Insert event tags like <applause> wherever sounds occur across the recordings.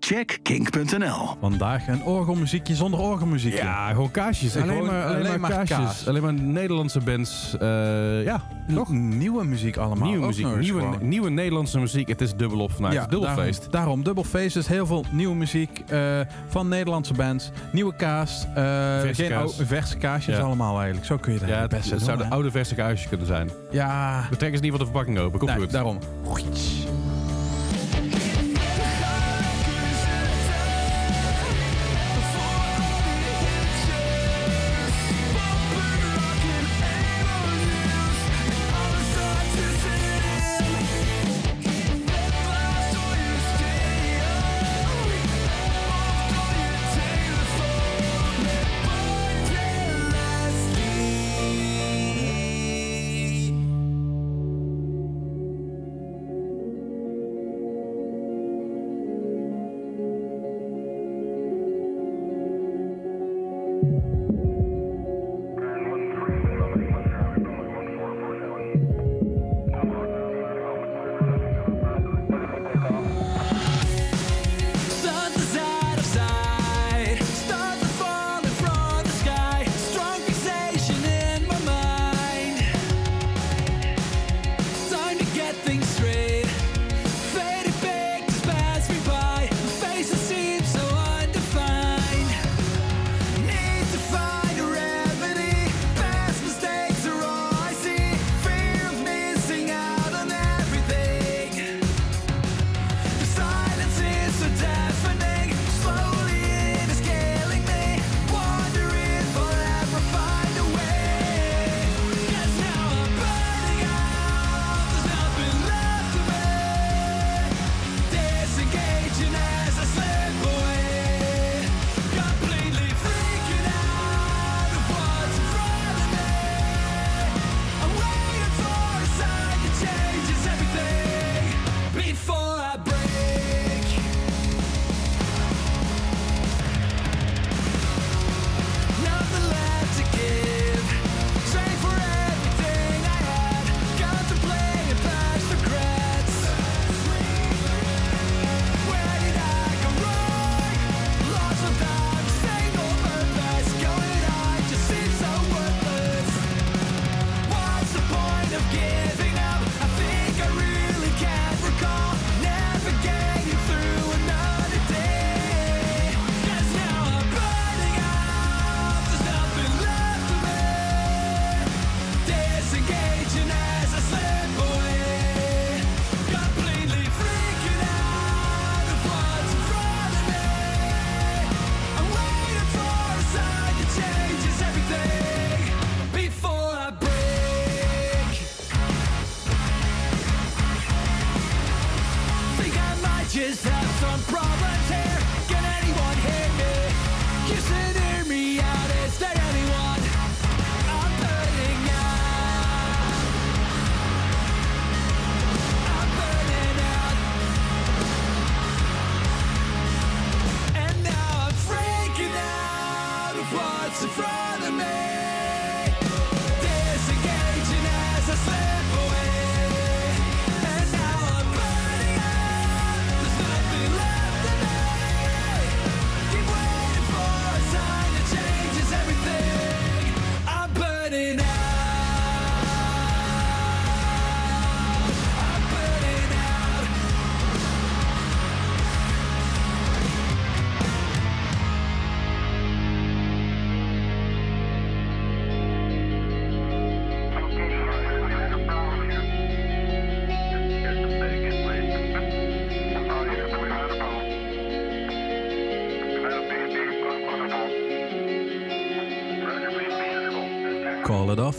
check kink.nl. Vandaag een orgelmuziekje zonder orgelmuziekje. Ja, gewoon kaasjes. Alleen maar, alleen, alleen maar, kaasjes. kaas. Alleen maar Nederlandse bands. eh, ja, Nog nieuwe muziek allemaal. nieuwe muziek. Nieuwe, gewoon. nieuwe Nederlandse muziek. Het is dubbelop vandaag. Ja, het is dubbelfeest. Daarom, daarom dubbelfeest. Dus heel veel nieuwe muziek eh, van Nederlandse bands. Nieuwe kaas. eh, Verse geen kaas. verse kaasjes Ja. allemaal eigenlijk. Zo kun je dat Ja, het het, beste het zouden oude verse kaasjes kunnen zijn. Ja, We trekken ze niet van de verpakking open. Komt nee, goed. daarom.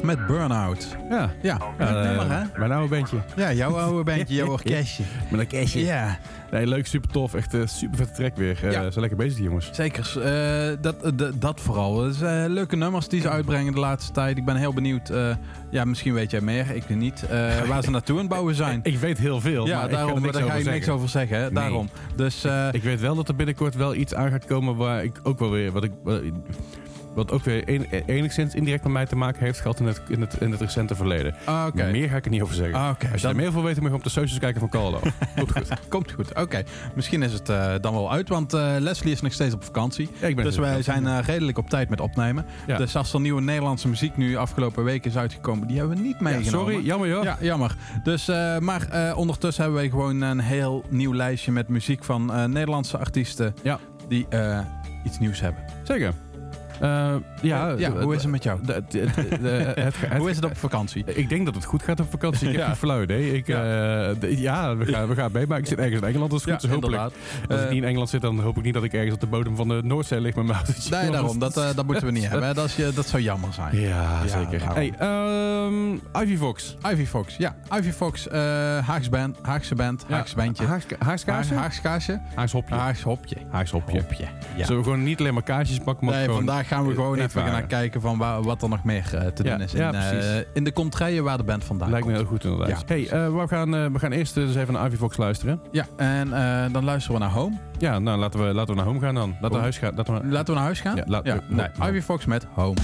Met Burnout. Ja. Ja, Ja, eh, nummer hè? Mijn oude bandje. Ja, jouw oude bandje, jouw <laughs> orkestje. Met een cashje. Ja, Nee, leuk, super tof. Echt eh, super vette track weer. Eh Ja. Zo lekker bezig, die jongens. zeker. Eh, dat, eh, dat vooral. Eh, leuke nummers die ze uitbrengen de laatste tijd. Ik ben heel benieuwd. eh, ja, misschien weet jij meer, ik weet niet. eh, <laughs> waar ze naartoe aan het bouwen zijn. Ik weet heel veel, ja, maar daarom, ik daar ga je niks over zeggen. Hè? Nee. Daarom. Dus eh, Ik weet wel dat er binnenkort wel iets aan gaat komen waar ik ook wel weer... Wat ik, wat- Wat ook weer enigszins indirect met mij te maken heeft gehad in het, in het, in het recente verleden. Ah, Oké. Meer ga ik er niet over zeggen. Ah, oké. Als je er meer voor weet, moet je op de socials kijken van Carlo. <laughs> Komt goed. Komt goed, oké. Misschien is het eh, dan wel uit, want eh, Leslie is nog steeds op vakantie. Ja, ik ben Dus wij zijn eh, redelijk op tijd met opnemen. Ja. Dus als er nieuwe Nederlandse muziek nu afgelopen weken is uitgekomen, die hebben we niet Ja, meegenomen. sorry, jammer joh. Ja, jammer. Dus, maar ondertussen hebben wij gewoon een heel nieuw lijstje met muziek van Nederlandse artiesten Ja. die iets nieuws hebben. Zeker. Eh, ja, ja, hoe is het met jou? <laughs> hoe is het op vakantie? Ik denk dat het goed gaat op vakantie. Ik heb Ja. geen flauw idee. Ik, Ja. ja, ja we, gaan, we gaan mee. Maar ik zit ergens in Engeland. Dus goed, dus hopelijk. Als ik Eh, niet in Engeland zit, dan hoop ik niet dat ik ergens op de bodem van de Noordzee lig met mijn autootje. Nee, daarom. Dat, Dat eh, dat moeten we niet hebben. Dat, is, dat zou jammer zijn. Ja, Ja, zeker. Hey, ehm, Ivy Fox. Ivy Fox. Ja, Ivy Fox. eh Haags band, Haagse band. Haagse bandje. Haars kaasje? Haag- Haags kaasje. Haars hopje. Haags hopje. Haars hopje. Ja. Zullen we gewoon niet alleen maar kaasjes pakken, maar Nee, gewoon... vandaag gaan we gewoon even gaan kijken van waar, wat er nog meer eh, te Ja, doen is. In, ja, eh, in de contraien waar de band vandaan Lijkt me heel goed inderdaad. Ja, hey, eh, we, gaan, we gaan eerst eens even naar Ivy Fox luisteren. Ja, en dan luisteren we naar Home. Ja, nou laten we, laten we naar home gaan dan. Laten we Home. naar huis gaan. Laten we, Laten we naar huis gaan? Ja. Nee. Ivy Fox met Home.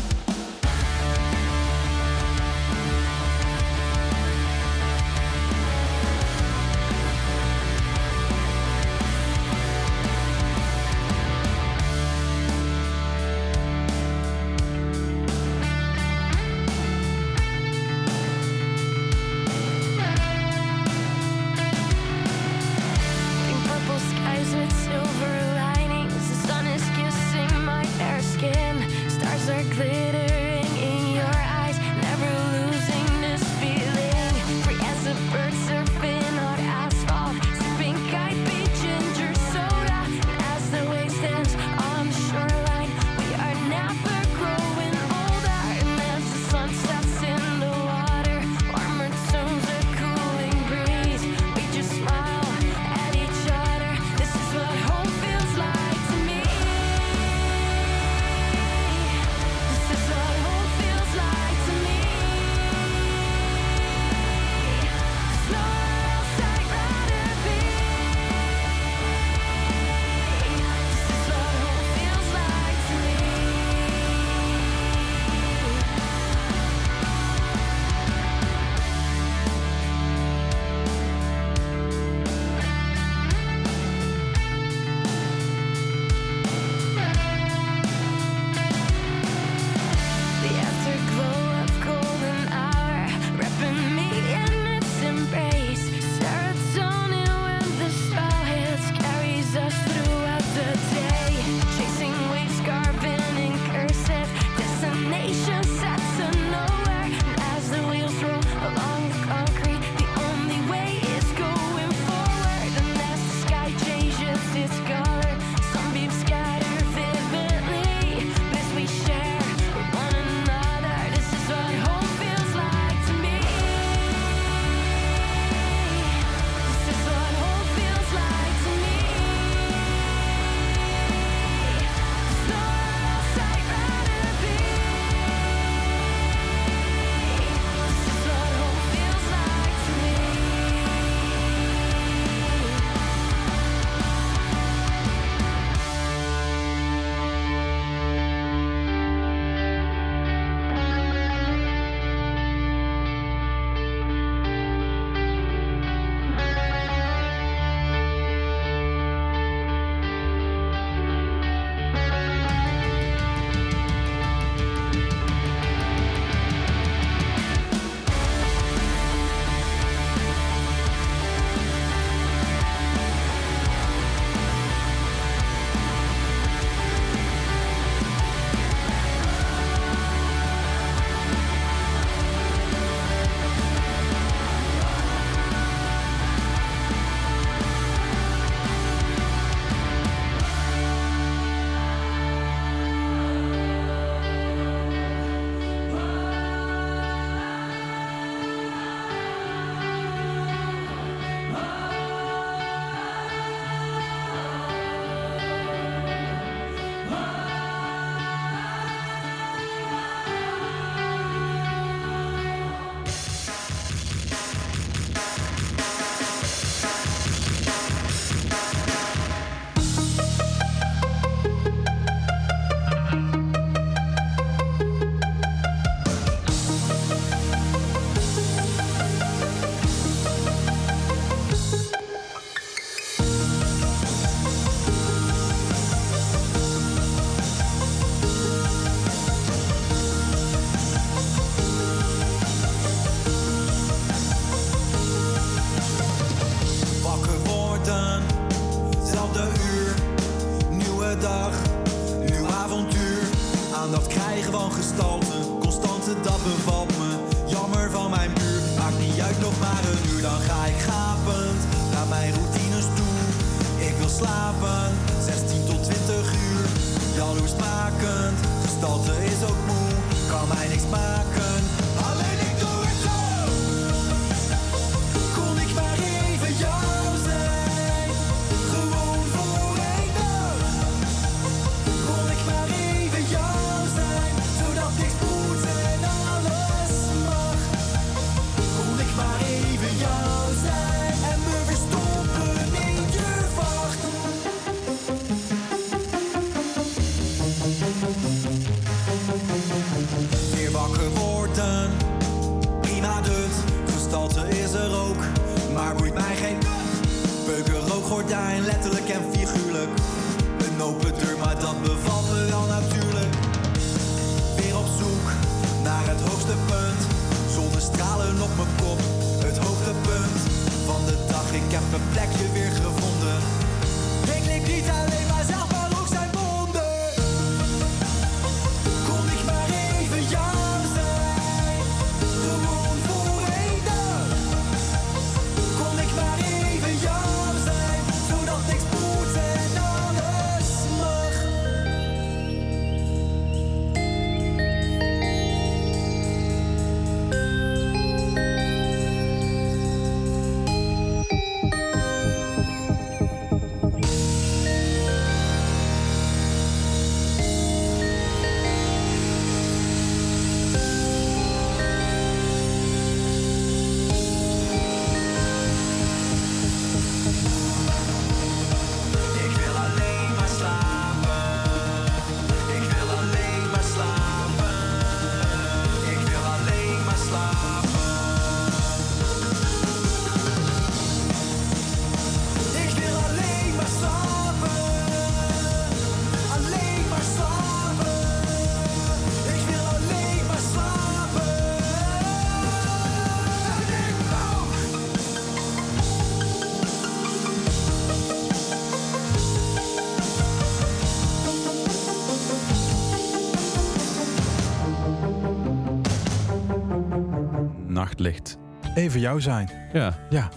Even jou zijn. Ja. Ja.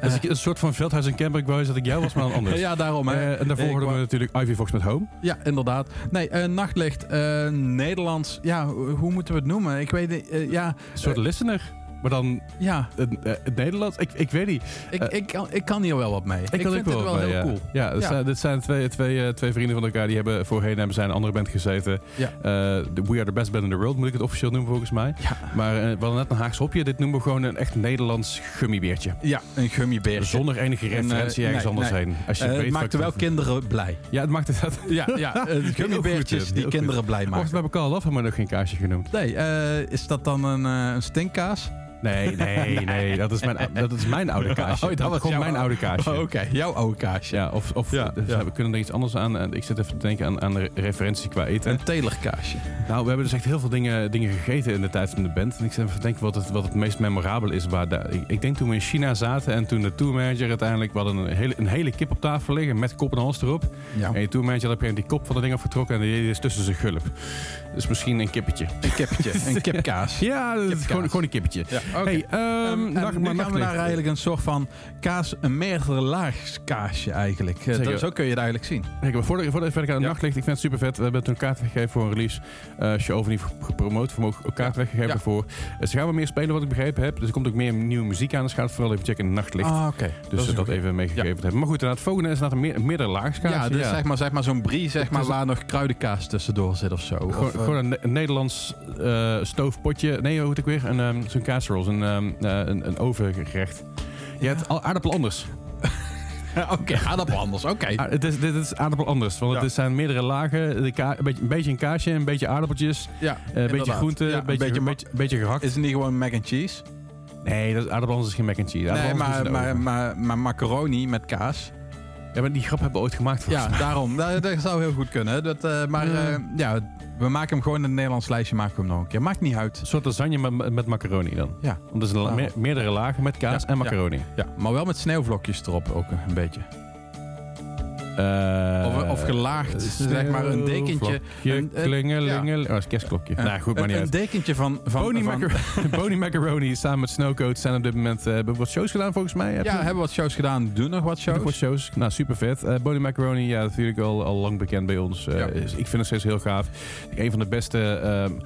Dus ik, een soort van veldhuis en camper. Ik wou eens dat ik jou was, maar anders. <laughs> Ja, daarom. Hè. Eh, en daarvoor hoorden we natuurlijk Ivy Fox met Home. Ja, inderdaad. Nee, eh, nachtlicht. eh, Nederlands. Ja, ho- hoe moeten we het noemen? Ik weet niet. eh, ja, Een soort listener. Maar dan ja. in eh, het Nederlands. Ik, ik weet niet. Ik, Eh, ik, kan, ik kan hier wel wat mee. Ik, kan vind het wel bij, heel ja. cool. Ja. Zijn, dit zijn twee, twee, eh, twee vrienden van elkaar. Die hebben voorheen hebben zij in een andere band gezeten. Ja. We Are The Best Band in the World moet ik het officieel noemen volgens mij. Ja. Maar eh, we hadden net een Haagse hopje. Dit noemen we gewoon een echt Nederlands gummibeertje. Ja, een gummibeertje. Zonder enige En, referentie ergens nee, anders nee. heen. Als je weet het maakte wel kinderen blij. Ja, het maakt het dat. Ja, ja <laughs> gummibeertjes die kinderen blij maken. hebben we Laf maar nog geen kaasje genoemd. Nee, is dat dan een, een stinkkaas? <laughs> Nee, nee, nee. Dat is mijn, dat is mijn oude kaasje. <laughs> Oh, dat was gewoon mijn oude kaasje. Oh, Oké, jouw oude kaasje. Ja, of, of Ja, dus ja. we kunnen er iets anders aan. En Ik zit even te denken aan, aan de referentie qua eten. Een telerkaasje. Nou, we hebben dus echt heel veel dingen, dingen gegeten in de tijd van de band. En ik zit even te denken wat het, wat het meest memorabel is. Waar de- ik, ik denk toen we in China zaten en toen de tourmanager uiteindelijk... We hadden een hele, een hele kip op tafel liggen met kop en hals erop. Ja. En die tourmanager had op een die kop van dat ding afgetrokken... en die dus tussen zijn gulp. Dus misschien een kippetje. Een kippetje. Een <laughs> kipkaas. Ja, dat is Kipkaas. gewoon, gewoon een kippetje. Ja, oké. Hey, ehm Ehm, nu gaan we naar eigenlijk een soort van kaas, een meerdere laags kaasje eigenlijk. Eh, Zeker. dat- zo kun je het eigenlijk zien. Kijk, maar voordat, voordat we verder naar Ja. nachtlicht, ik vind het super vet. We hebben toen kaarten weggegeven voor een release. eh show over niet gepromoot. We mogen ook kaarten weggegeven daarvoor. Dus ze gaan we meer spelen, wat ik begrepen heb. Dus er komt ook meer nieuwe muziek aan. Dus ga het vooral even checken in nachtlicht. Ah, oké. dus dat, dat even meegegeven hebben. Maar goed, inderdaad, het volgende is inderdaad een, meer, een meerdere laagskaartje. Ja, dus zeg maar, zeg maar zo'n brie zeg maar, waar nog kruidenkaas tussendoor zit of zo. Gewoon, gewoon een, Ne- een Nederlands eh, stoofpotje. Nee, hoe heet ook weer? Een, ehm, zo'n casserole, een, ehm, eh, een, een ovengerecht. Je hebt al aardappel anders. <laughs> Oké, aardappel anders. Oké. Ah, het is, dit is aardappel anders. Want Ja. het zijn meerdere lagen. De ka- een, beetje, een beetje een kaasje, een beetje aardappeltjes. Ja, eh, een beetje inderdaad. groente, Ja, een beetje, beetje een ma- beetje, een beetje gehakt. Is het niet gewoon mac and cheese? Nee, dat is aardappel anders is geen mac and cheese. Nee, anders maar, is een maar, oven. maar, maar macaroni met kaas. Ja, maar die grap hebben we ooit gemaakt. Ja, mij. daarom. Dat, <laughs> dat zou heel goed kunnen. Dat, eh, maar Ja. eh, ja, we maken hem gewoon in het Nederlands lijstje. Maken we hem nog een keer. Maakt niet uit. Een soort lasagne met, met macaroni dan. Ja. Want er la- me- meerdere lagen met kaas Ja, en macaroni. Ja, maar wel met sneeuwvlokjes erop ook een beetje. Eh, Of, of gelaagd, zeg maar een dekentje. Een- een- klingelingel. Oh, dat is een kerstklokje. nou, goed, maar een, niet een uit. dekentje van... van, Boney, van Macar <laughs> Boney Macaroni samen met Snowcoat zijn op dit moment... eh, hebben wat shows gedaan volgens mij? Heb ja, je- hebben wat shows gedaan, doen nog wat shows. Nog wat shows. Nou, super vet. Eh Boney Macaroni, ja, natuurlijk al, al lang bekend bij ons. Eh, Ja. ik vind het steeds heel gaaf. Een van de beste... ehm, eh,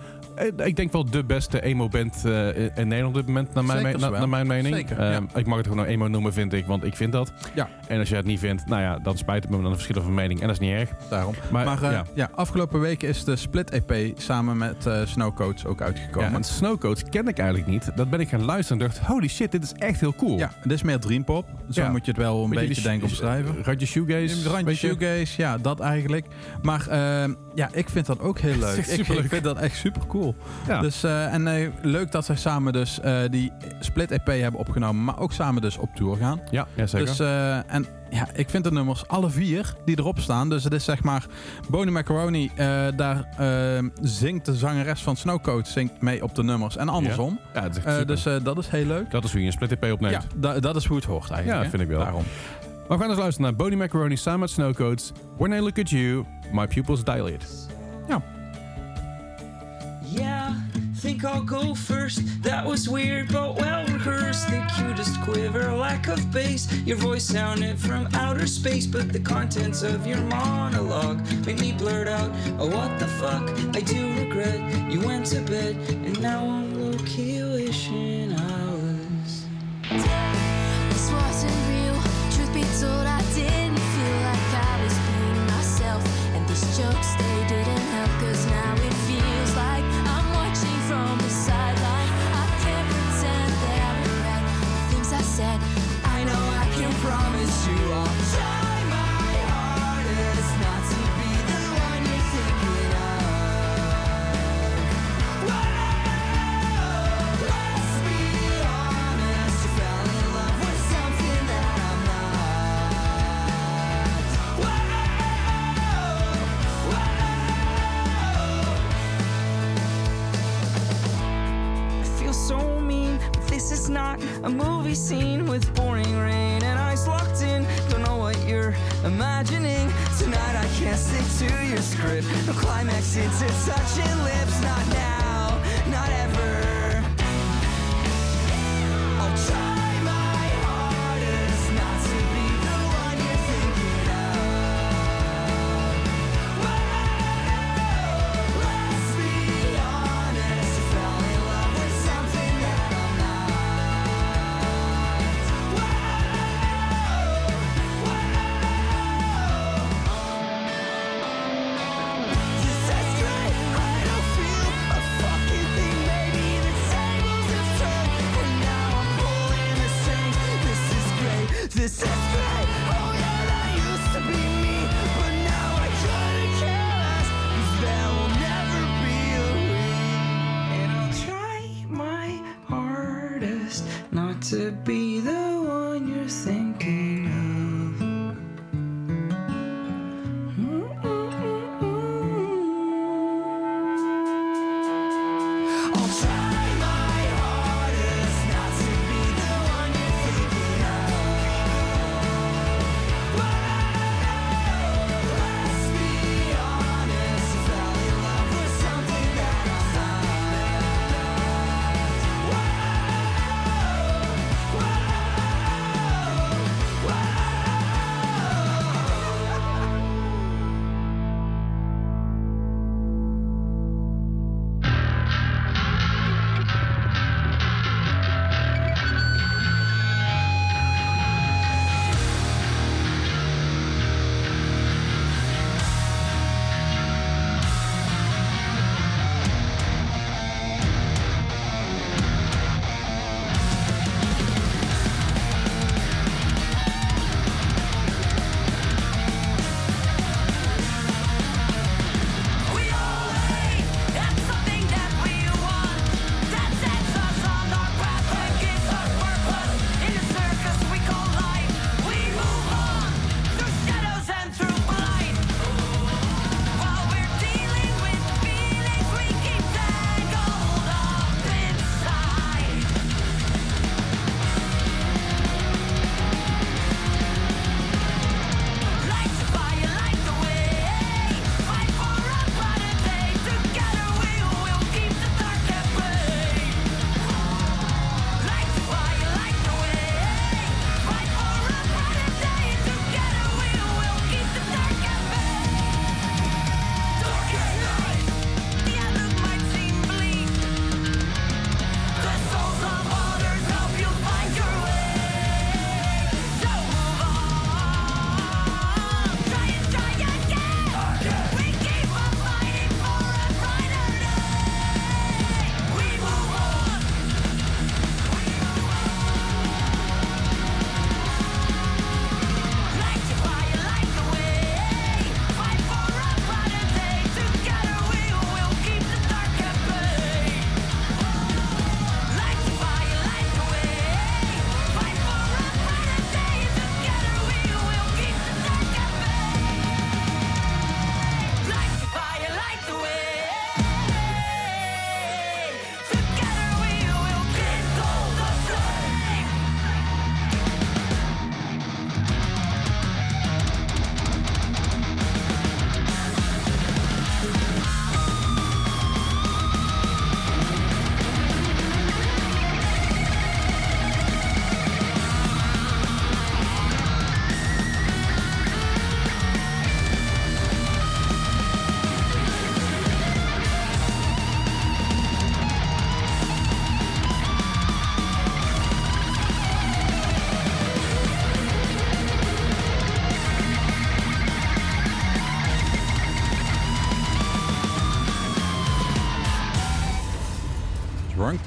ik denk wel de beste emo-band eh, in Nederland op dit moment, naar mijn, Zeker me- na- wel. naar mijn mening. Zeker, Ehm, ja. Ik mag het gewoon emo noemen, vind ik, want ik vind dat. Ja. En als je het niet vindt, nou ja, dan spijt het me, dan verschillen van mening. En dat is niet erg. Daarom. Maar, Maar, eh, ja. ja. afgelopen weken is de Split EP samen met eh Snowcoats ook uitgekomen. Ja, en Snowcoats ken ik eigenlijk niet. Dat ben ik gaan luisteren en dacht, holy shit, dit is echt heel cool. Ja, dit is meer dreampop. Zo moet je het wel een Beetje beetje de denken omschrijven. Randje shoegaze. Randje shoegaze, ja, dat eigenlijk. Maar eh, ja, ik vind dat ook heel <laughs> leuk. ik vind dat echt super cool. Ja. Dus, eh, en eh, leuk dat zij samen dus eh, die Split EP hebben opgenomen, maar ook samen dus op tour gaan. ja, ja, zeker. Dus, en ja, ik vind de nummers, alle vier die erop staan. Dus het is zeg maar, Boney Macaroni, daar zingt de zangeres van Snowcoat zingt mee op de nummers. En andersom. ja, Eh, super. dus dat is heel leuk. dat is hoe je een split EP opneemt. Ja, da- dat is hoe het hoort eigenlijk. Ja, hè? vind ik wel. Daarom. Maar we gaan eens luisteren naar Boney Macaroni samen met Snowcoats. When I look at you, my pupils dilate. Yeah, think I'll go first. That was weird, but well rehearsed. The cutest quiver, lack of bass. Your voice sounded from outer space, but the contents of your monologue made me blurt out, Oh, what the fuck? I do regret you went to bed, and now I'm low key wishing I was. This wasn't real. Truth be told, I didn't feel like I was being myself. And these jokes, they didn't I know I can promise a movie scene with boring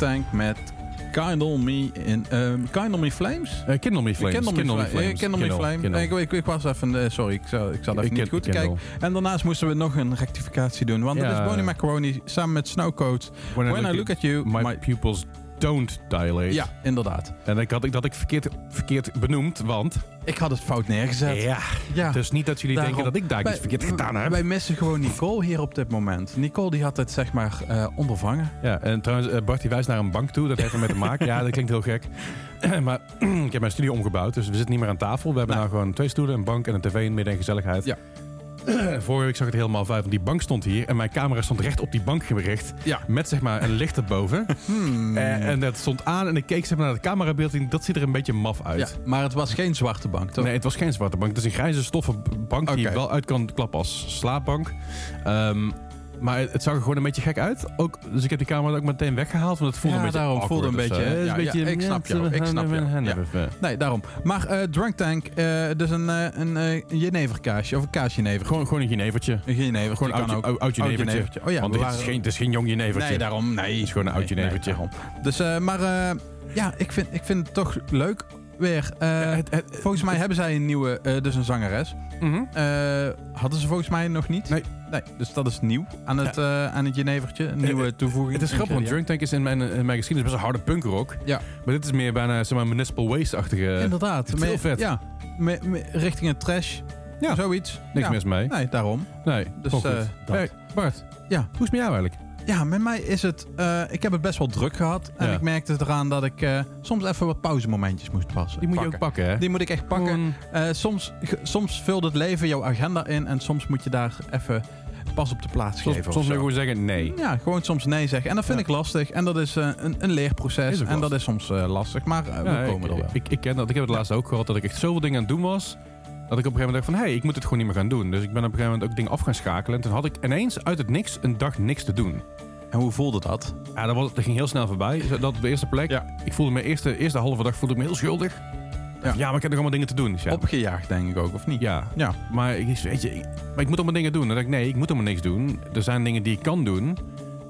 Tank met Kindle Me in ehm Kindle Me Flames. Eh, Kindle Me Flames. Kindle Me Flames. Kindle Me Kindle, Flame. Kindle. Ik, ik, ik was even, eh, sorry, ik, zal, ik zat even niet goed kijken. En daarnaast moesten we nog een rectificatie doen. Want dat Ja. is Bonnie Macaroni samen met Snowcoat. When, I look at you, My, my- pupils don't dilate. Ja, inderdaad. En ik had ik dat ik verkeerd, verkeerd benoemd, want... Ik had het fout neergezet. Ja, Ja. dus niet dat jullie Daarom. denken dat ik daar iets verkeerd gedaan heb. Wij missen gewoon Nicole hier op dit moment. Nicole die had het zeg maar eh, ondervangen. Ja, en trouwens, eh, Bart die wijst naar een bank toe. Dat heeft ermee te maken. Ja, dat klinkt heel gek. <clears throat> maar <clears throat> ik heb mijn studio omgebouwd, dus we zitten niet meer aan tafel. We hebben Nee. nou gewoon twee stoelen, een bank en een tv in midden en gezelligheid. Ja. <clears throat> Vorige week zag ik het helemaal vijf, want die bank stond hier en mijn camera stond recht op die bank gericht. Ja. Met zeg maar een licht erboven. <laughs> Hmm. Eh, en dat stond aan en ik keek zeg maar, naar het camerabeeld en dat ziet er een beetje maf uit. Ja, maar het was geen zwarte bank, toch? Nee, het was geen zwarte bank. Het is een grijze stoffen bank die je wel uit kan klappen als slaapbank. Ehm, maar het, zag er gewoon een beetje gek uit. Ook, dus ik heb die camera ook meteen weggehaald, want het voelde Ja, een beetje daarom voelde een beetje, ja, beetje- ik snap jou, ik snap ja. Nee, daarom. Maar eh, Drunk Tank, eh, dus een, eh, een, een jeneverkaasje of een kaasjenever. Gewoon, gewoon een jenevertje. een jenever. Gewoon een oud, oud, jenevertje. Oh ja, Want het is, geen, het is geen jong jenevertje. Nee, daarom. Nee. Het is gewoon een oud jenevertje. nee. Dus, maar ja, ik vind, ik vind het toch leuk weer. eh, het- het- volgens mij hebben zij een nieuwe, eh, dus een zangeres. Mhm. Eh, hadden ze volgens mij nog niet? Nee. Nee, dus dat is nieuw aan het, eh, aan het jenevertje. Een nieuwe toevoeging. Het is grappig, want. Drunk Tank is in mijn, in mijn geschiedenis best een harde punkrock. Ja. Maar dit is meer bijna zeg maar, municipal waste-achtige... Inderdaad. het is heel vet. Ja, me- me- richting een trash. Ja. Zoiets. Niks ja. mis mee. Nee, daarom. Nee, Dus, Bart, Ja. hoe is het met jou eigenlijk? Ja, met mij is het... eh, ik heb het best wel druk gehad. En Ja. ik merkte eraan dat ik eh, soms even wat pauzemomentjes moest passen. Die moet je ook pakken, hè? Die moet ik echt pakken. Gewoon- Eh, soms, soms vult het leven jouw agenda in. En soms moet je daar even pas op de plaats Soms, geven. of soms moet je gewoon zeggen nee. Ja, gewoon soms nee zeggen. En dat vind Ja. ik lastig. En dat is eh, een, een leerproces. Is en dat is soms eh, lastig. Maar Ja, we komen ik, er wel. Ik, ik ken dat. Ik heb het laatst ook gehad dat ik echt zoveel dingen aan het doen was. Dat ik op een gegeven moment dacht van, hé, hey, ik moet het gewoon niet meer gaan doen. Dus ik ben op een gegeven moment ook dingen af gaan schakelen. En toen had ik ineens uit het niks een dag niks te doen. En hoe voelde dat? Ja, dat, was, dat ging heel snel voorbij. Dat op de eerste plek. Ja. Ik voelde me eerste, eerste halve dag voelde ik me heel schuldig. Ja, Ja. maar ik heb nog allemaal dingen te doen. Dus ja, Opgejaagd denk ik ook, of niet? ja. Ja. Maar ik, weet je, ik, maar ik moet allemaal dingen doen. Dan denk ik, nee, ik moet allemaal niks doen. Er zijn dingen die ik kan doen.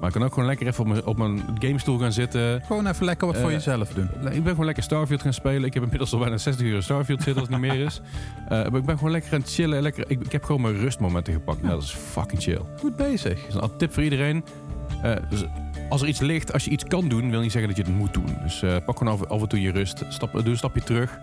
Maar ik kan ook gewoon lekker even op mijn, op mijn gamestoel gaan zitten. Gewoon even lekker wat voor Eh, jezelf doen. Ik ben gewoon lekker Starfield gaan spelen. Ik heb inmiddels al bijna 60 uur Starfield zitten als het niet meer is. Eh, maar ik ben gewoon lekker aan het chillen. Lekker, ik, ik heb gewoon mijn rustmomenten gepakt. Nou, dat is fucking chill. Dat Goed bezig. is een tip voor iedereen. Eh, dus als er iets ligt, als je iets kan doen, wil niet zeggen dat je het moet doen. Dus pak gewoon af, af en toe je rust. Stap, doe een stapje terug.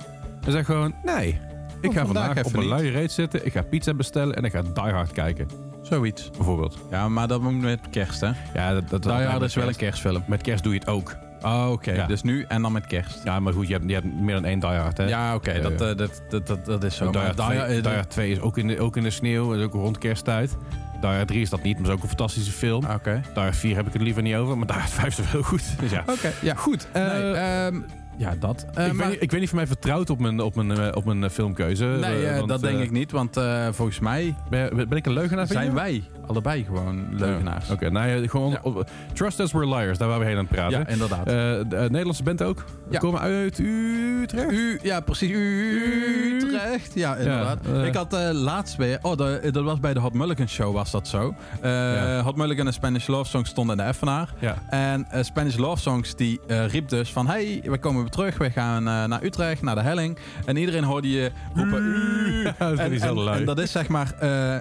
En zeg gewoon, nee. Ik Oh, ga vandaag vandaag even op een luie reet zitten. Ik ga pizza bestellen en ik ga Die Hard kijken. Zoiets. Bijvoorbeeld. Ja, maar dat moet met kerst, hè? Ja, dat, dat, Die Hard met is wel een kerst. kerstfilm. Met kerst doe je het ook. Oh, oké. Ja. Dus nu en dan met kerst. Ja, maar goed, je hebt, je hebt meer dan één Die Hard, hè? Ja, oké. Ja, dat, ja. eh, dat, dat, dat, dat is zo. Die Hard Die 2, Hard- eh, Die Hard 2 is ook in, de, ook in de sneeuw. is ook rond kersttijd. Die Hard 3 is dat niet, maar is ook een fantastische film. Ah, Oké. Die Hard 4 heb ik het liever niet over, maar Die Hard 5 is wel goed. <laughs> Dus ja. Oké, ja. Goed. eh, Nee, ehm, ja, dat. Eh, ik, maar- weet niet, ik weet niet of mij vertrouwd op mijn, op mijn, eh, op mijn eh, filmkeuze. nee, eh, eh, want, dat denk eh, ik niet. Want eh, volgens mij Ben, ben ik een leugenaar? zijn wij allebei gewoon leugenaars. Oké, nou ja, gewoon Trust us, we're liars. Daar waren we heen aan het praten. Ja, inderdaad. Eh, de eh, Nederlandse band ook. We Ja. komen uit Utrecht. U, ja, precies. Utrecht. Ja, inderdaad. eh. ik had laatst weer... Oh, dat, dat was bij de Hot Mulligan Show was dat zo. Ja. Hot Mulligan en Spanish Love Songs stonden in de Effenaar. Ja. En Spanish Love Songs die riep dus van... Hey, we komen weer terug. We gaan naar Utrecht, naar de helling. En iedereen hoorde je roepen... "U." <laughs> Ja, dat is En, en, dat is zeg maar...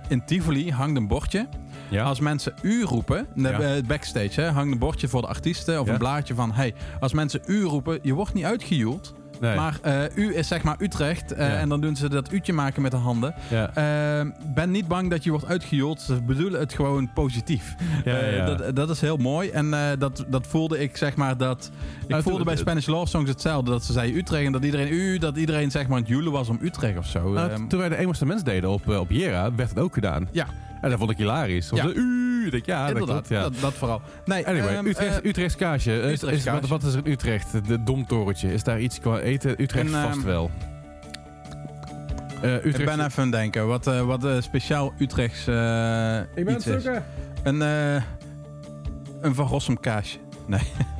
in Tivoli hangt een bordje. Ja. Als mensen u roepen, de, Ja. eh, backstage, hè, hangt een bordje voor de artiesten of Ja. een blaadje van: hey, als mensen u roepen, je wordt niet uitgejoeld. Nee. Maar eh, u is zeg maar Utrecht. eh, Ja. En dan doen ze dat u'tje maken met de handen. ja. Eh, ben niet bang dat je wordt uitgejoeld. Ze bedoelen het gewoon positief. Ja, dat, dat is heel mooi. En dat, dat voelde ik zeg maar dat... Ik voelde bij Spanish Love Songs hetzelfde. Dat ze zeiden Utrecht en dat iedereen u... Dat iedereen zeg maar aan het joelen was om Utrecht of zo. Nou, Ehm, toen wij de Eenmaal Mens deden op, op Jera, werd het ook gedaan. ja, En dat vond ik hilarisch. Ja. "Uuu", ik denk, ja, dat inderdaad. klopt. Ja. Dat, dat vooral. Nee, Anyway, ehm, Utrecht, eh, Utrechts kaasje. Is- Utrechts is, wat, kaasje. wat is er in Utrecht? De Domtorentje. Is daar iets qua eten? Utrecht En, vast ehm, wel. Eh, Utrecht. Ik ben even aan het denken. Wat, eh, wat eh, speciaal Utrechts eh iets is. Een, eh een Van Rossum kaasje. Nee. <laughs>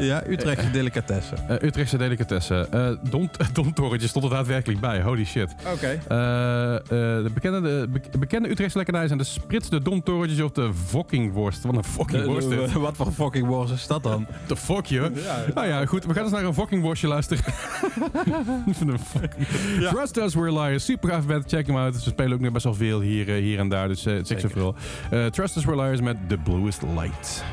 Ja, Utrechtse delicatessen. Eh, Utrechtse delicatessen. Eh Don, <laughs> Domtorentje stond er daadwerkelijk bij. Holy shit. Oké. Eh, eh, de, bekende, de be- bekende Utrechtse lekkernijen zijn de sprits, de domtorentjes of de fokkingworst. Wat een fokkingworst dit. Wat voor fucking worst is dat dan? <laughs> De fuck je. Nou ja, goed. We gaan eens naar een fokkingworstje luisteren. Van <laughs> een fucking- Trust Us, We're Liars. Super gaaf band. Check hem out. Ze spelen ook nu best wel veel hier, eh, hier en daar. Dus eh, het is zoveel. Eh, Trust Us, We're Liars met The Bluest Light.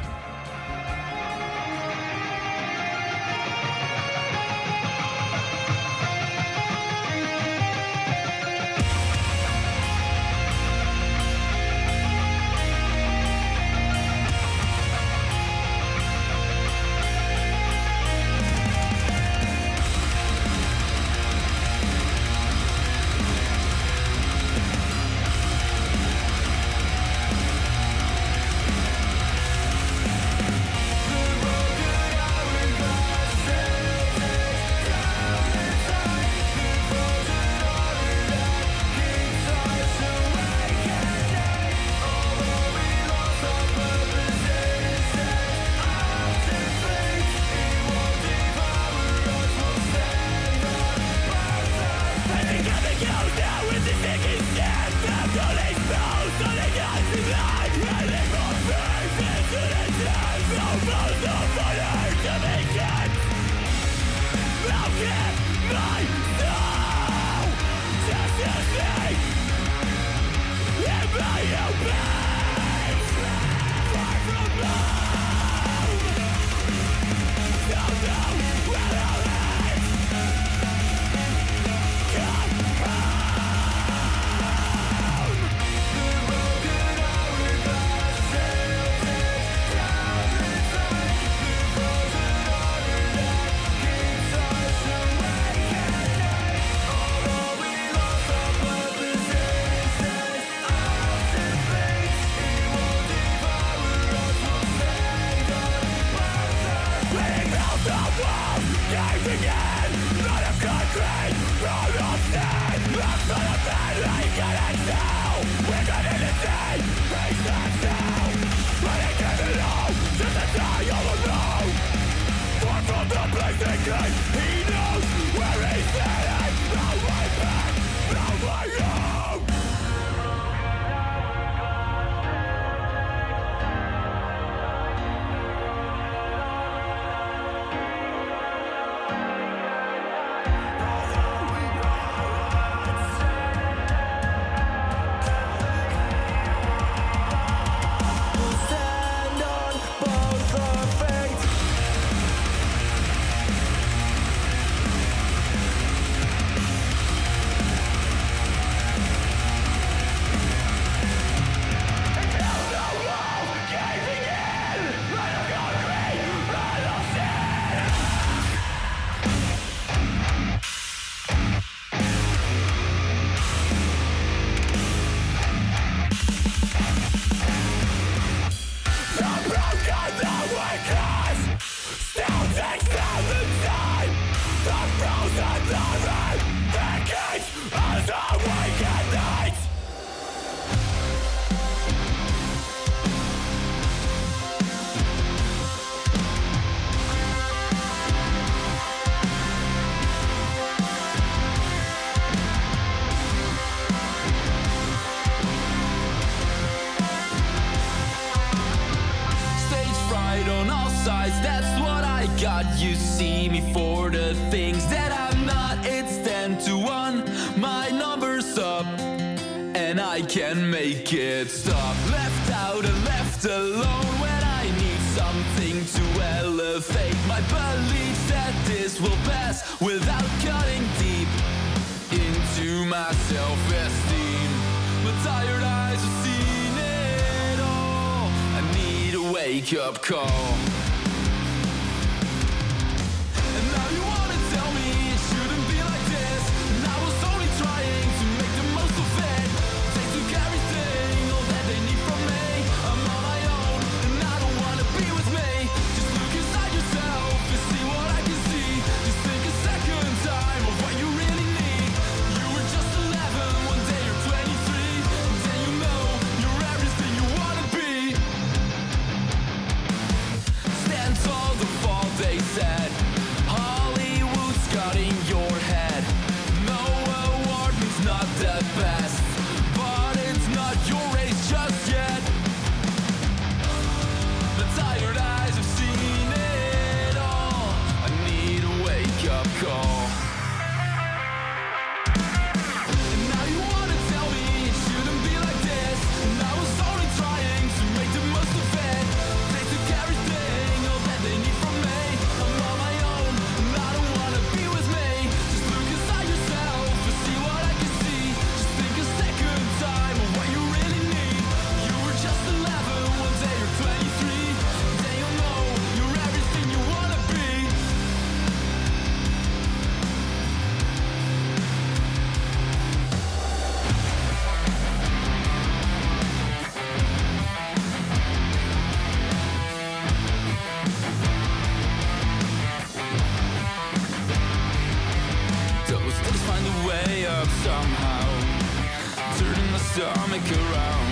Stomach around.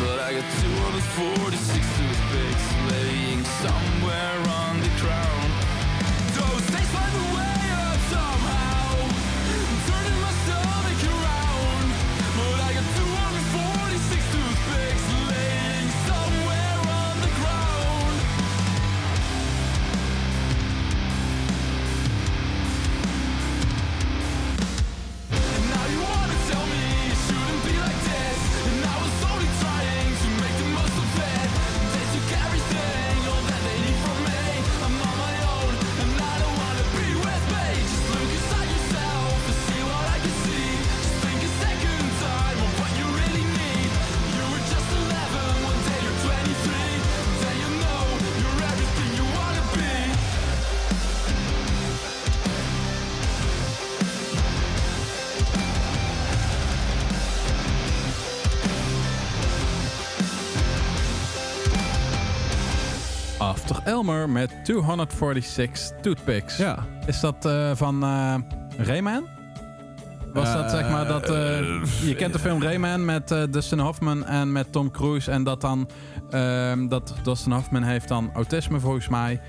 But I got 246 Elmer met 246 toothpicks. Ja. Is dat eh, van eh, Rayman? Was dat zeg maar dat... eh, je kent de film Rayman met Dustin Hoffman en met Tom Cruise. En dat dan... ehm, dat Dustin Hoffman heeft dan autisme volgens mij.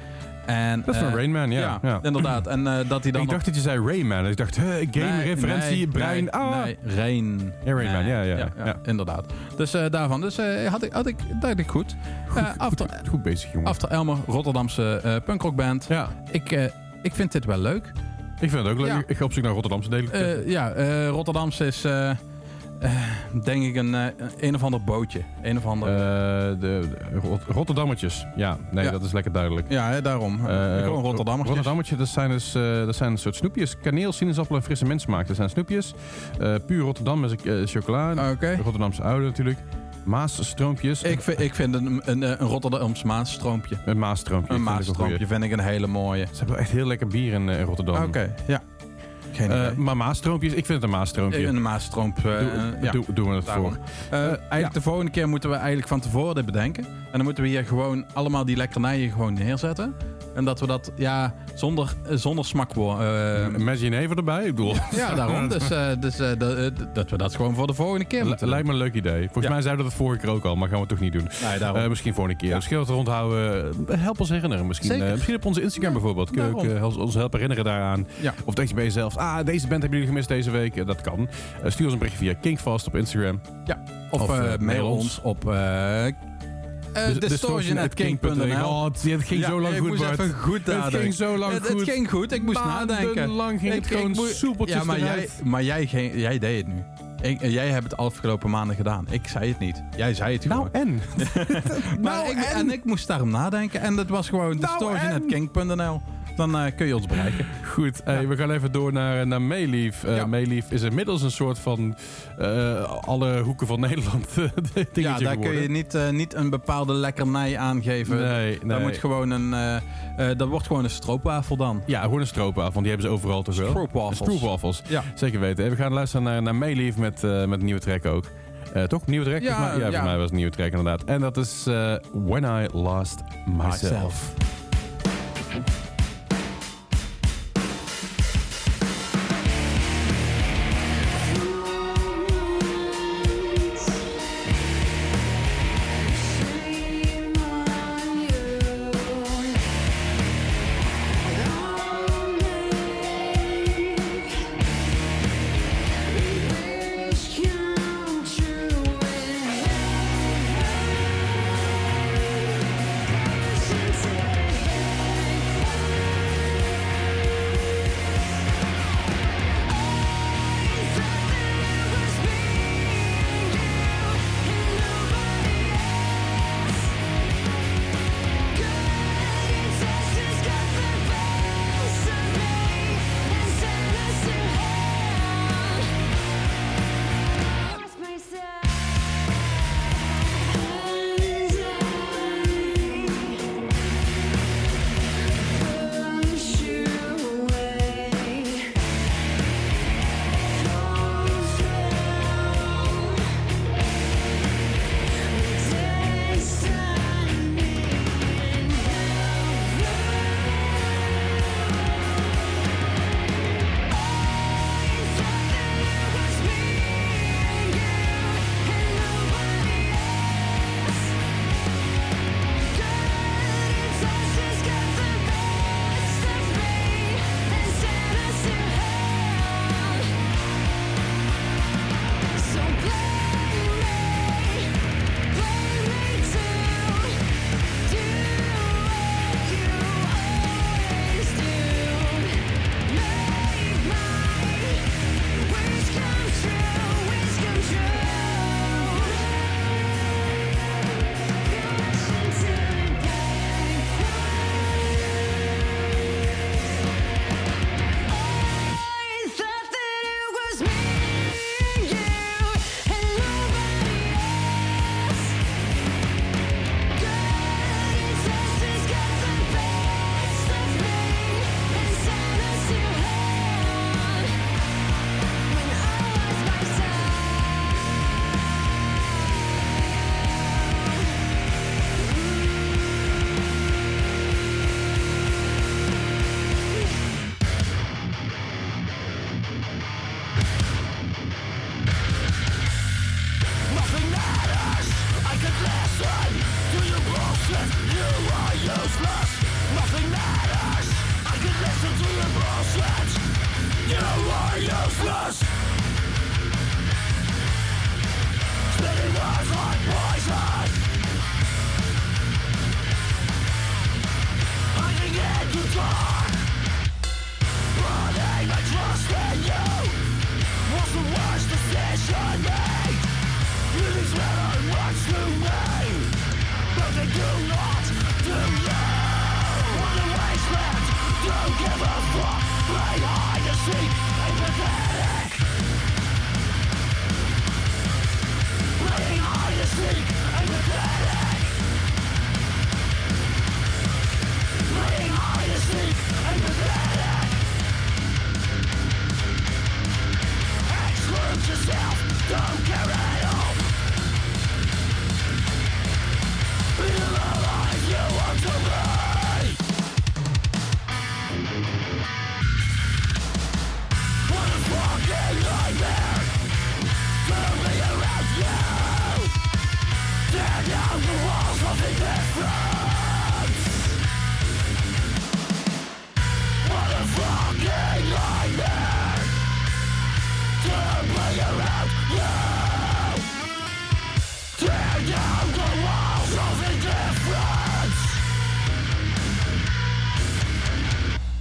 En, Dat is van eh, Rain Man, ja. ja. inderdaad. En eh, dat hij dan... Ik dacht dat je zei Rayman. Ik dacht, huh, game, referentie, brein. Nee, ah. nee, Rain. Ja, ja, ja, ja. Inderdaad. Dus eh, daarvan. Dus had ik, had ik, dacht ik goed. Eh, after, Goed, goed bezig, jongen. after Elmer, Rotterdamse punkrockband. Ja, Ik, ik vind dit wel leuk. ik vind het ook leuk. Ja. Ik ga op zoek naar Rotterdamse delen. Ja, Rotterdamse is denk ik een, eh, een of ander bootje. Een of ander... Eh, de, de Rot- Rotterdammetjes. Ja, nee, Ja. dat is lekker duidelijk. ja, hè, daarom. Eh, gewoon Rotterdammers. Rotterdammetjes, dat zijn dus eh, dat zijn een soort snoepjes. Kaneel, sinaasappel en frisse mensmaak. Dat zijn snoepjes. Eh, puur Rotterdam met eh, chocola. Oké. Rotterdamse oude natuurlijk. Maasstroompjes. Ik vind, ik vind een, een, een Rotterdamse maasstroompje. Een maasstroompje. Een vind ik ook maasstroompje vind ik een hele mooie. Ze hebben echt heel lekker bier in, eh, in Rotterdam. Oké, ja. Geen Eh, idee. maar maasstroompjes, ik vind het een maasstroompje. een maastroomp. eh, Doe- ja. doe- doen we het daarom. voor. Eh, eigenlijk ja. de volgende keer moeten we eigenlijk van tevoren dit bedenken. En dan moeten we hier gewoon allemaal die lekkernijen gewoon neerzetten. En dat we dat, ja, zonder, zonder smak worden. Met jenever erbij, ik bedoel. ja, daarom. <laughs> Dus, eh, dus eh, dat, dat we dat gewoon voor de volgende keer moeten Lijkt me een leuk idee. Volgens Ja. mij zeiden we dat vorige keer ook al, maar gaan we het toch niet doen. Nee, daarom. Eh, misschien volgende keer. Ja. Misschien wat we onthouden. help ons herinneren. Misschien, Zeker. eh, misschien op onze Instagram bijvoorbeeld. Kun je ook, ons helpen herinneren daaraan. Ja. Of denk je bij jezelf, ah, deze band hebben jullie gemist deze week. Eh, dat kan. Eh, stuur ons een berichtje via Kinkfast op Instagram. of of, eh, mail ons op uh, Dus- distortion.king.nl Oh, het ging zo lang goed, Bart. even goed Het ging zo lang het, goed. het ging goed, ik moest nadenken. lang ging het Ik- ik gewoon moet- soepeltjes Ja, maar jij, maar jij, ging- jij deed het nu. Ik, jij hebt het afgelopen maanden gedaan. Ik zei het niet. Jij zei het Nou gewoon. en? <laughs> maar nou ik, en? en ik moest daarom nadenken. En dat was gewoon Nou distortion.king.nl. Dan eh, kun je ons bereiken. <laughs> Goed, hey, we gaan even door naar, naar Mayleaf. Eh Ja. Mayleaf is inmiddels een soort van alle hoeken van <laughs> Nederland dingetje Ja, daar kun je niet, niet een bepaalde lekkernij aangeven. Nee, Daar moet gewoon een, dat wordt gewoon een stroopwafel dan. Ja, gewoon een stroopwafel, want die hebben ze overal toch wel. Stroopwafels. Stroopwafels. Ja. Zeker weten. En we gaan luisteren naar, naar Mayleaf met, met een nieuwe track ook. Toch? Nieuwe track? Ja, ja, ja. voor mij was het een nieuwe track inderdaad. En dat is When I Lost Myself.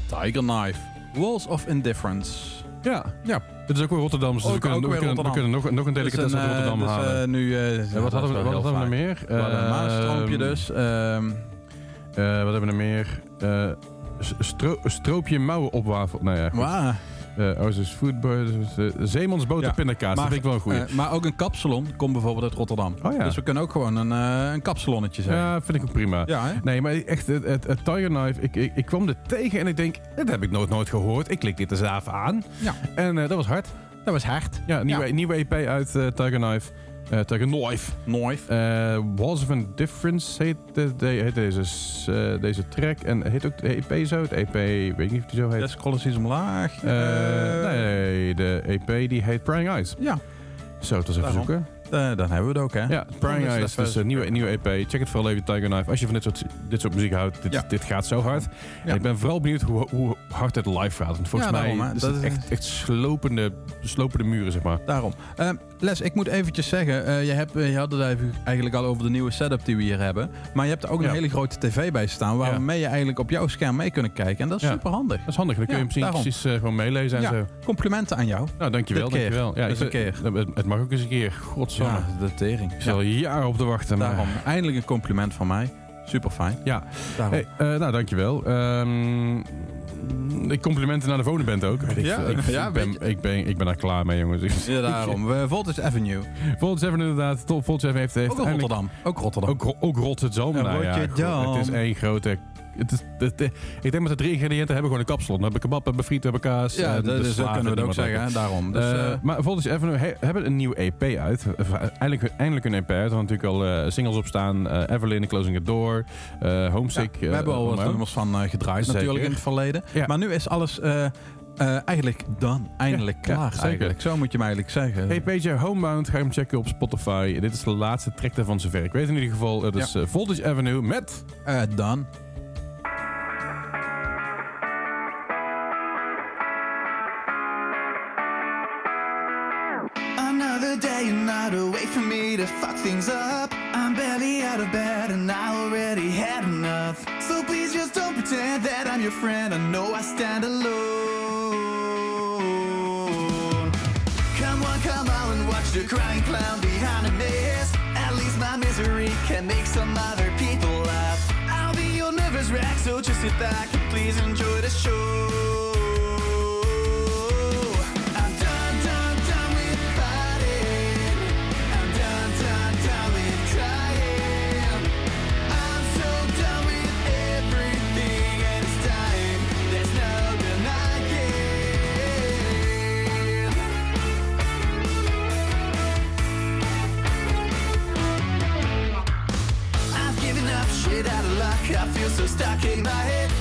Tiger Knife. Walls of Indifference. Ja, Ja. dit is ook weer Rotterdam. Dus we Ook- kunnen, ook we kunnen, we Rotterdam. kunnen nog, nog een delicatesse uit een, eh, Rotterdam dus, halen. eh, nu, Ja, wat hadden we, wat hadden we nog meer? We een Eh, maasstroompje dus. ehm, eh, wat hebben we nog meer? Stroopje mouwen opwafel. Nou ja, goed. Eh, zeemansboter Ja, pindakaas. Dat vind ik wel een goeie. eh, maar ook een kapsalon komt bijvoorbeeld uit Rotterdam. Oh ja. Dus we kunnen ook gewoon een, eh, een kapsalonnetje zeggen. ja, vind ik ook prima. Ja? Nee, maar echt, het, het, het Tiger Knife, ik, ik, ik kwam er tegen en ik denk, dat heb ik nooit, nooit gehoord. Ik klik dit eens even aan. Ja. En eh, dat was hard. Dat was hard. Ja, nieuwe, nieuwe EP uit Tiger Knife. Eh, Tiger Knife. Knife. Eh Walls of Indifference heet, de, de- heet deze, eh, deze track. En heet ook de EP zo? Het EP, weet ik niet of die zo heet. Eens iets omlaag. Nee, de EP die heet Prying Eyes. Ja, Zo, het was even Daarom. zoeken. dan hebben we het ook, hè? Ja, Prying Eyes, even dus een nieuwe, nieuwe EP. Check het vooral even, Tiger Knife. Als je van dit soort, dit soort muziek houdt, dit, Ja. dit gaat zo hard. Ik ben vooral benieuwd hoe, hoe hard het live gaat. Want volgens Ja, mij daarom, is Dat het is- echt, echt slopende, slopende muren, zeg maar. Daarom. Les, ik moet eventjes zeggen, eh, je, hebt, eh, je had het eigenlijk al over de nieuwe setup die we hier hebben. Maar je hebt er ook Ja. een hele grote tv bij staan, waarmee je eigenlijk op jouw scherm mee kunnen kijken. En dat is Ja. super handig. Dat is handig. Dan kun je precies, daarom. precies eh, gewoon meelezen en zo. complimenten aan jou. Nou, dankjewel. Dit keer. dankjewel. Ja, ik- een keer. Het, het mag ook eens een keer. Godsamme. Ja, de tering. Ik zit al jaren op te wachten. Maar... Eindelijk een compliment van mij. Super fijn. Ja. Daarom. Hey, nou, dankjewel. Ehm de complimenten naar de Vonenband ook. Weet ik Ja, ik, ja, ik, ben, ik, ben, ik ben daar klaar mee, jongens. Ja, <laughs> daarom. Voltage Avenue. Volgens even inderdaad. Volgens even heeft, heeft Ook Rotterdam. Ook Rotterdam. Ook, ook Rotterdam. Ja, nou ja, goed, het is één grote... Het is, het, het- ik denk dat de drie ingrediënten hebben gewoon een kapsel. We hebben kebab, we hebben friet, we hebben kaas. ja, en dus dat kunnen we ook zeggen. hè. Daarom. Dus, Eh, eh, maar Voltage Avenue he- hebben een nieuwe EP uit. Eh, Eindelijk, eindelijk een EP uit. Er hadden natuurlijk al singles op staan. Evelyn, Closing the Door. Homesick. we hebben al wat nummers van gedraaid Zeker. natuurlijk in het verleden. Ja. Maar nu is alles eigenlijk done. Eindelijk Ja, klaar zeker. eigenlijk. Zo moet je hem eigenlijk zeggen. Hey Page, Homebound, ga hem checken op Spotify. Dit is de laatste track daarvan zover. Ik weet in ieder geval, het is eh, Voltage Avenue met... Done. To fuck things up. I'm barely out of bed and I already had enough. So please just don't pretend that I'm your friend. I know I stand alone. Come on, come on and watch the crying clown behind a mist. At least my misery can make some other people laugh. I'll be your nervous wreck, so just sit back and please enjoy the show. Feel so stuck in my head.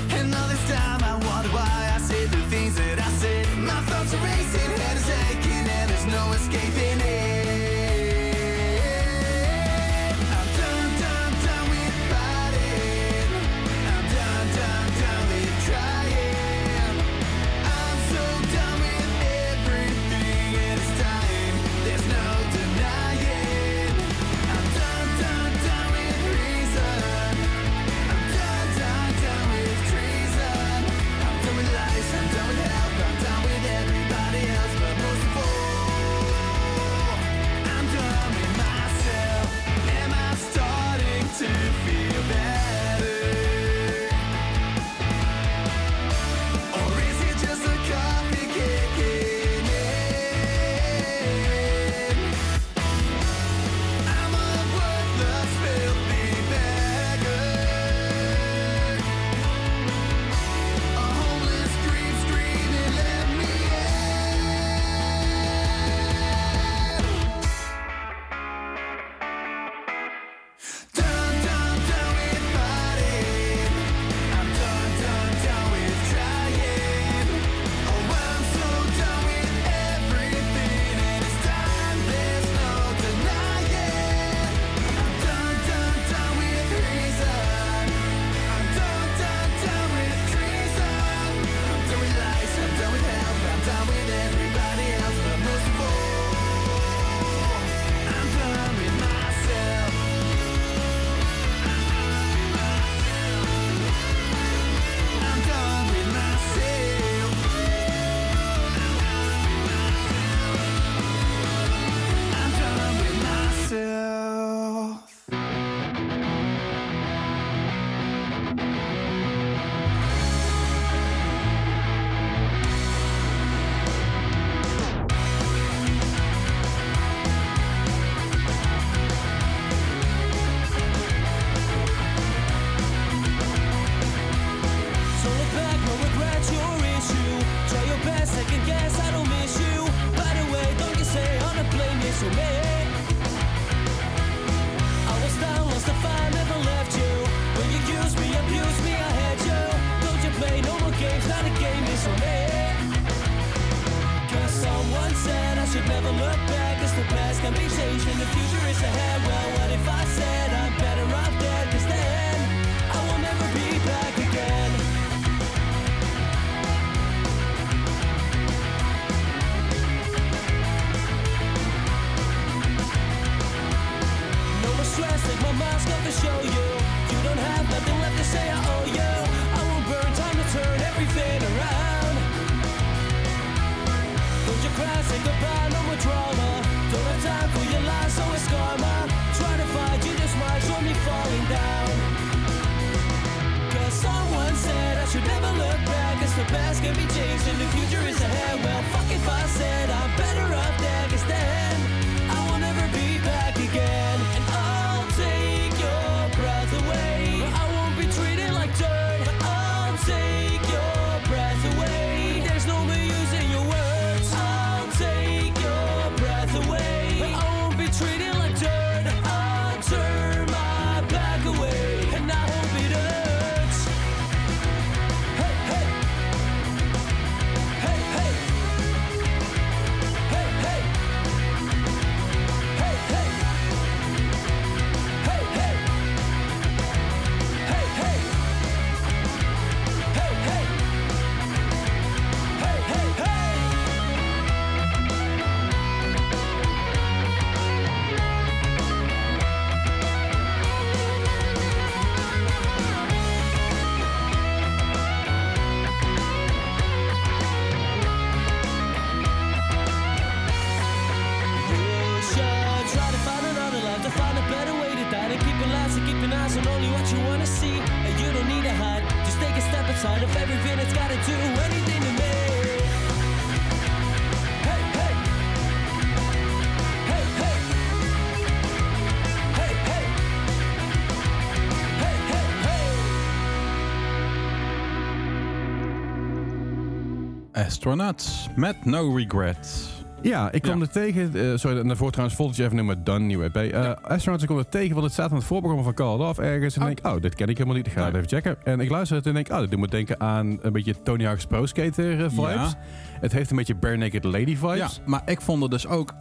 Astronauts met No Regrets. Ja, ik kwam Ja. er tegen. eh, sorry, daarvoor trouwens volgend even nummer Done, nieuw EP. Eh Astronauts, ik kwam er tegen, want het staat aan het voorprogramma van Call It Off ergens. En Oh. ik denk, oh, dit ken ik helemaal niet. Ik ga het Nee. even checken. En ik luister het en denk, oh, dit moet denken aan een beetje Tony Hawk's Pro Skater eh, vibes. Ja. Het heeft een beetje Bare Naked Lady vibes. Ja, maar ik vond er dus ook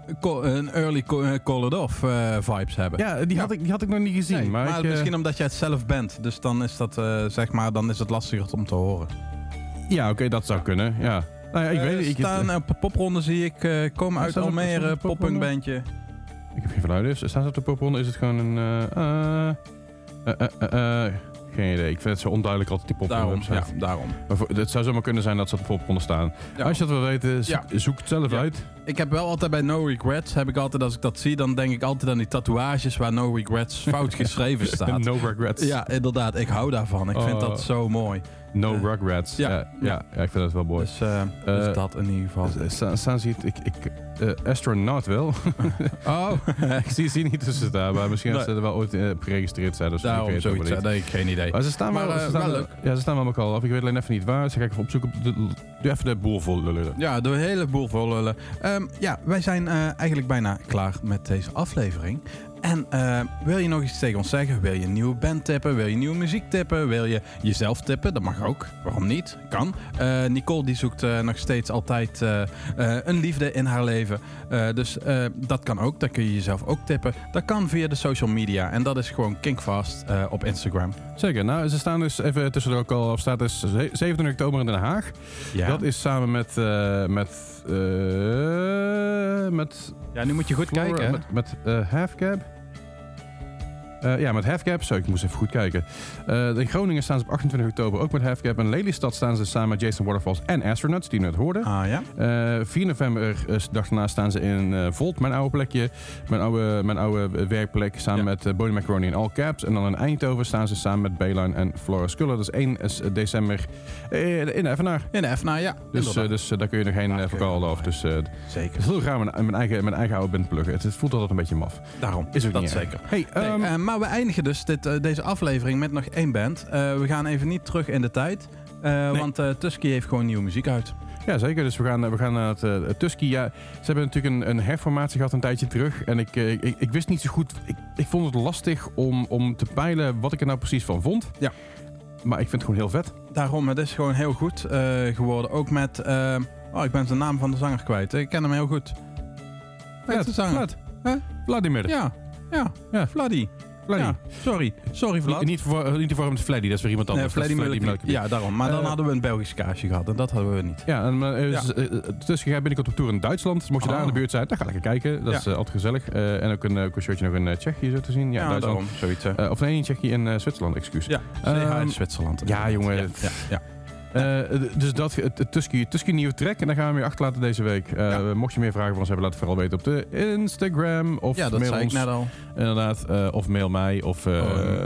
een early Call It Off vibes hebben. Ja, die, Had ik, die had ik nog niet gezien. Nee, maar maar ik, misschien omdat jij het zelf bent. Dus dan is dat, zeg maar, dan is het lastiger om te horen. Ja, oké, dat zou kunnen. Ja. Nou ja, ik Eh, weet het. Ik, staan op de popronde zie ik, eh komen uit Almere, poppunkbandje. ik heb geen verluid. Dus staat het op de popronde? Is het gewoon een... eh, geen idee. Ik vind het zo onduidelijk altijd die popronde Daarom, ja, daarom. Maar voor- het zou zomaar kunnen zijn dat ze op de popronde staan. Ja. Als je dat wil weten, zoek, Ja. zoek het zelf Ja. uit. Ik heb wel altijd bij No Regrets, heb ik altijd als ik dat zie, dan denk ik altijd aan die tatoeages waar No Regrets <laughs> fout geschreven staat. no regrets. Ja, inderdaad. Ik hou daarvan. Ik vind Oh. dat zo mooi. No Eh, Rugrats. Ja. ja. Ja, ik vind dat wel mooi. Dus, eh, Eh, dus dat in ieder geval. Staan hier- ik, ik, Astronaut wel. <laughs> Oh, <laughs> ik zie ze niet tussen staan, maar misschien Nee. ze er wel ooit op geregistreerd zijn. Dus ik daarom zoiets. Nee, geen idee. Maar ze staan Maar, wel, ze staan wel wel- leuk. Ja, ze staan wel elkaar af. Ik weet alleen even niet waar. Ze ga ik even opzoeken. Doe even de boel vol lullen. Ja, door een heleboel vol lullen. Ehm, ja, wij zijn eh, eigenlijk bijna klaar met deze aflevering. En eh, wil je nog iets tegen ons zeggen? Wil je een nieuwe band tippen? Wil je nieuwe muziek tippen? Wil je jezelf tippen? Dat mag ook. Waarom niet? Kan. Eh, Nicole die zoekt nog steeds altijd een liefde in haar leven. Dus dat kan ook. Dan kun je jezelf ook tippen. Dat kan via de social media. En dat is gewoon Kinkfast op Instagram. Zeker. Nou, ze staan dus even tussendoor ook al. Of staat dus ze- 27 oktober in Den Haag. Ja. Dat is samen met. eh, met. eh, met. ja, nu moet je goed Flora- kijken. hè? Met, met eh, Halfcab. Eh, ja, met Halfcap. Zo, ik moest even goed kijken. Eh, in Groningen staan ze op 28 oktober ook met Halfcap. In Lelystad staan ze samen met Jason Waterfalls en Astronauts, die we net hoorden. Ah ja. Eh, 4 november, eh, de dag daarna, staan ze in Volt, mijn oude plekje. Mijn oude, mijn oude werkplek, samen Ja. met uh, Bonnie Macaroni en All Caps. En dan in Eindhoven staan ze samen met Bayline en Flora Sculler. Dat is 1 is, eh, december in de Evenaar. In de FNA, ja. Dus, dus daar kun je nog geen uh, verkouden nog af. Dus Zeker. heel graag mijn, mijn, eigen, mijn eigen oude band pluggen. Het, het voelt altijd een beetje maf. Daarom. Is ook dat niet erg. zeker. Hey, Nee, eh, maar we eindigen dus dit, eh, deze aflevering met nog één band. Eh, we gaan even niet terug in de tijd. eh, Nee. Want Tusky heeft gewoon nieuwe muziek uit. Ja, zeker. Dus we gaan, we gaan naar het uh, Tusky. Ja, ze hebben natuurlijk een, een herformatie gehad een tijdje terug. En ik, ik, ik wist niet zo goed... Ik, ik vond het lastig om, om te peilen wat ik er nou precies van vond. Ja. Maar ik vind het gewoon heel vet. Daarom, het is gewoon heel goed geworden. Ook met... oh, ik ben de naam van de zanger kwijt. Ik ken hem heel goed. Weet de zanger? Vlad. Huh? Vladimir. Ja, ja, Ja. Vladdy. Ja, sorry. Sorry, Vlad. Niet, voor, niet hem te Fleddy, dat is weer iemand Nee, anders. Fleddy. Mercury. Ja, daarom. Maar dan Eh, hadden we een Belgisch kaasje gehad. En dat hadden we niet. Ja, en, Ja. tussen ga binnenkort op tour in Duitsland. Dus mocht je daar Oh. in de buurt zijn, dan ga lekker kijken. Dat is eh, altijd gezellig. Eh, en ook een, eh, een shirtje nog in eh, Tsjechië zo te zien. Ja, Duitsland. daarom. Zoiets. Eh, of nee, in Tsjechië en eh, Zwitserland, excuus. ja, Ehm, CH Zwitserland. ja, jongen. Ja, Eh, dus dat, het, het Tusky, Tusky nieuwe track. En daar gaan we weer achterlaten deze week. Eh, Ja. Mocht je meer vragen van ons hebben, laat het vooral weten op de Instagram. Of ja, dat mail zei ik ons. net al. Inderdaad. eh, of mail mij. Of Oh,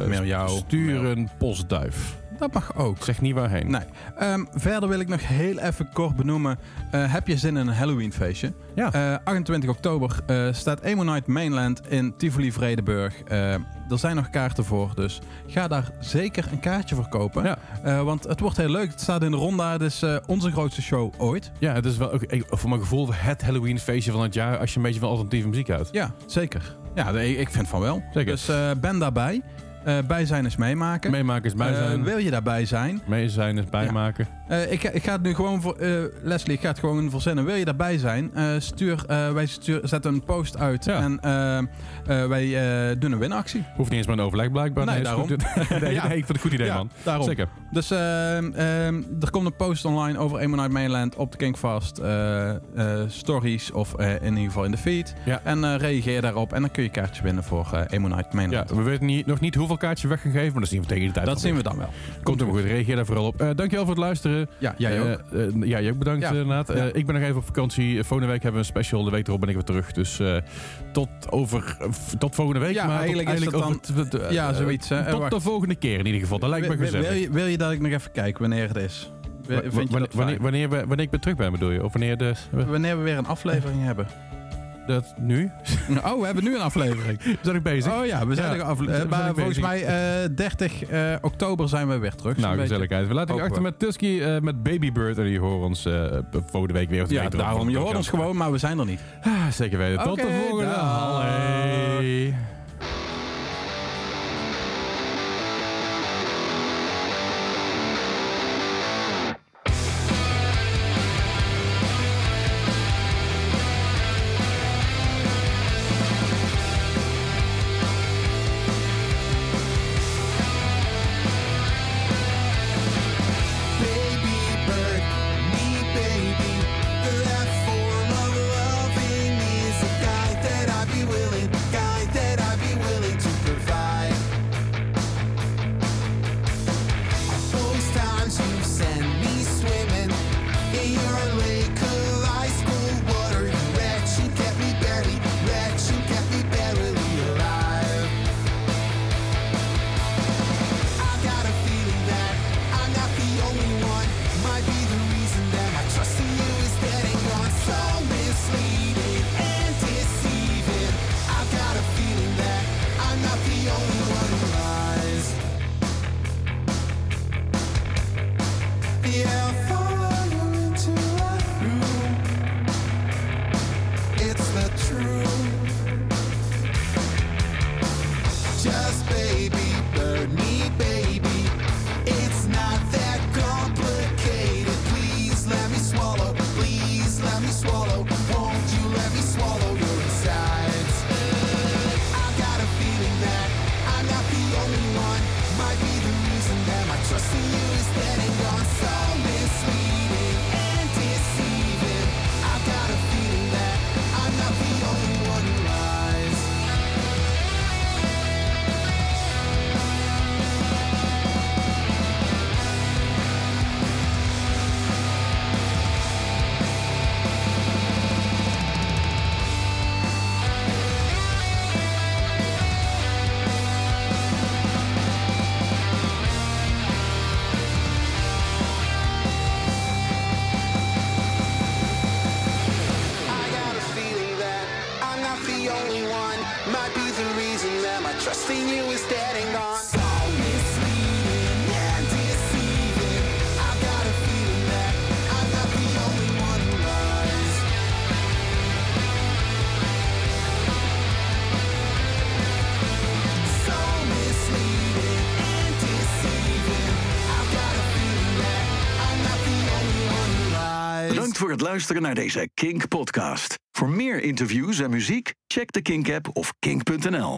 mail jou. Stuur een postduif. Dat mag ook. Zeg niet waarheen. Nee. Ehm, verder wil ik nog heel even kort benoemen. eh, heb je zin in een Halloween feestje? Ja. Eh, 28 oktober eh, staat Emo Night Mainland in Tivoli Vredenburg. Eh, er zijn nog kaarten voor, dus ga daar zeker een kaartje voor kopen. Ja. Eh, want het wordt heel leuk. Het staat in de ronda. Het is eh, onze grootste show ooit. Ja, het is wel ook, ik- voor mijn gevoel het Halloween feestje van het jaar. Als je een beetje van alternatieve muziek houdt. Ja, zeker. Ja, ik vind van wel. Zeker. Dus eh, ben daarbij. Bij zijn is meemaken. Meemaken is bij Eh, zijn. wil je daarbij zijn? mee zijn is bijmaken. Eh, ik, ga- ik ga het nu gewoon voor. Leslie, ik ga het gewoon verzinnen. Wil je daarbij zijn? Stuur, wij stuur, zetten een post uit. Ja. En wij doen een winactie. Hoeft niet eens maar een overleg blijkbaar. Nee, daarom. goed. <laughs> nee, <laughs> Ja. nee, ik vind het een goed idee, Ja, man. daarom. Zeker. Dus er komt een post online over Emo Night Mainland op de Kingfast. stories of in ieder geval in de feed. Ja. En reageer daarop. En dan kun je kaartjes winnen voor eh Emo Night Ja, Mainland. we weten niet, nog niet hoeveel kaartjes weggegeven, maar dat zien we tegen de tijd. dat zien we dan wel. Komt helemaal goed. Reageer daar vooral op. Eh, dankjewel voor het luisteren. Ja, jij Eh, ook. eh, ja, jij ook bedankt Ja. ik ben nog even op vakantie. Volgende week hebben we een special. De week erop ben ik weer terug. Dus tot, over, tot volgende week. Ja, maar eigenlijk tot, is dat eh, Ja, zoiets, hè. Tot de volgende keer in ieder geval. Dat lijkt me gezellig. Wil, je, wil je dat ik nog even kijk wanneer het is? Vind je wanneer, dat wanneer, wanneer, we, wanneer ik weer terug ben, bedoel je? Of wanneer de, Wanneer we weer een aflevering hebben. Dat nu? Oh, we hebben nu een aflevering. <laughs> Zijn ik bezig? Oh ja, we zijn Ja, er afle- we zijn eh, maar volgens mij eh 30 eh, oktober zijn we weer terug. nou, gezelligheid. We laten je Hopen achter we. met Tusky, met Babybird. En die horen ons volgende week weer. Ja, daarom. Je hoort ons gewoon, maar we zijn er niet. Ah, zeker weten. Tot de volgende. Luisteren naar deze Kink-podcast. Voor meer interviews en muziek, check de Kink-app of kink.nl.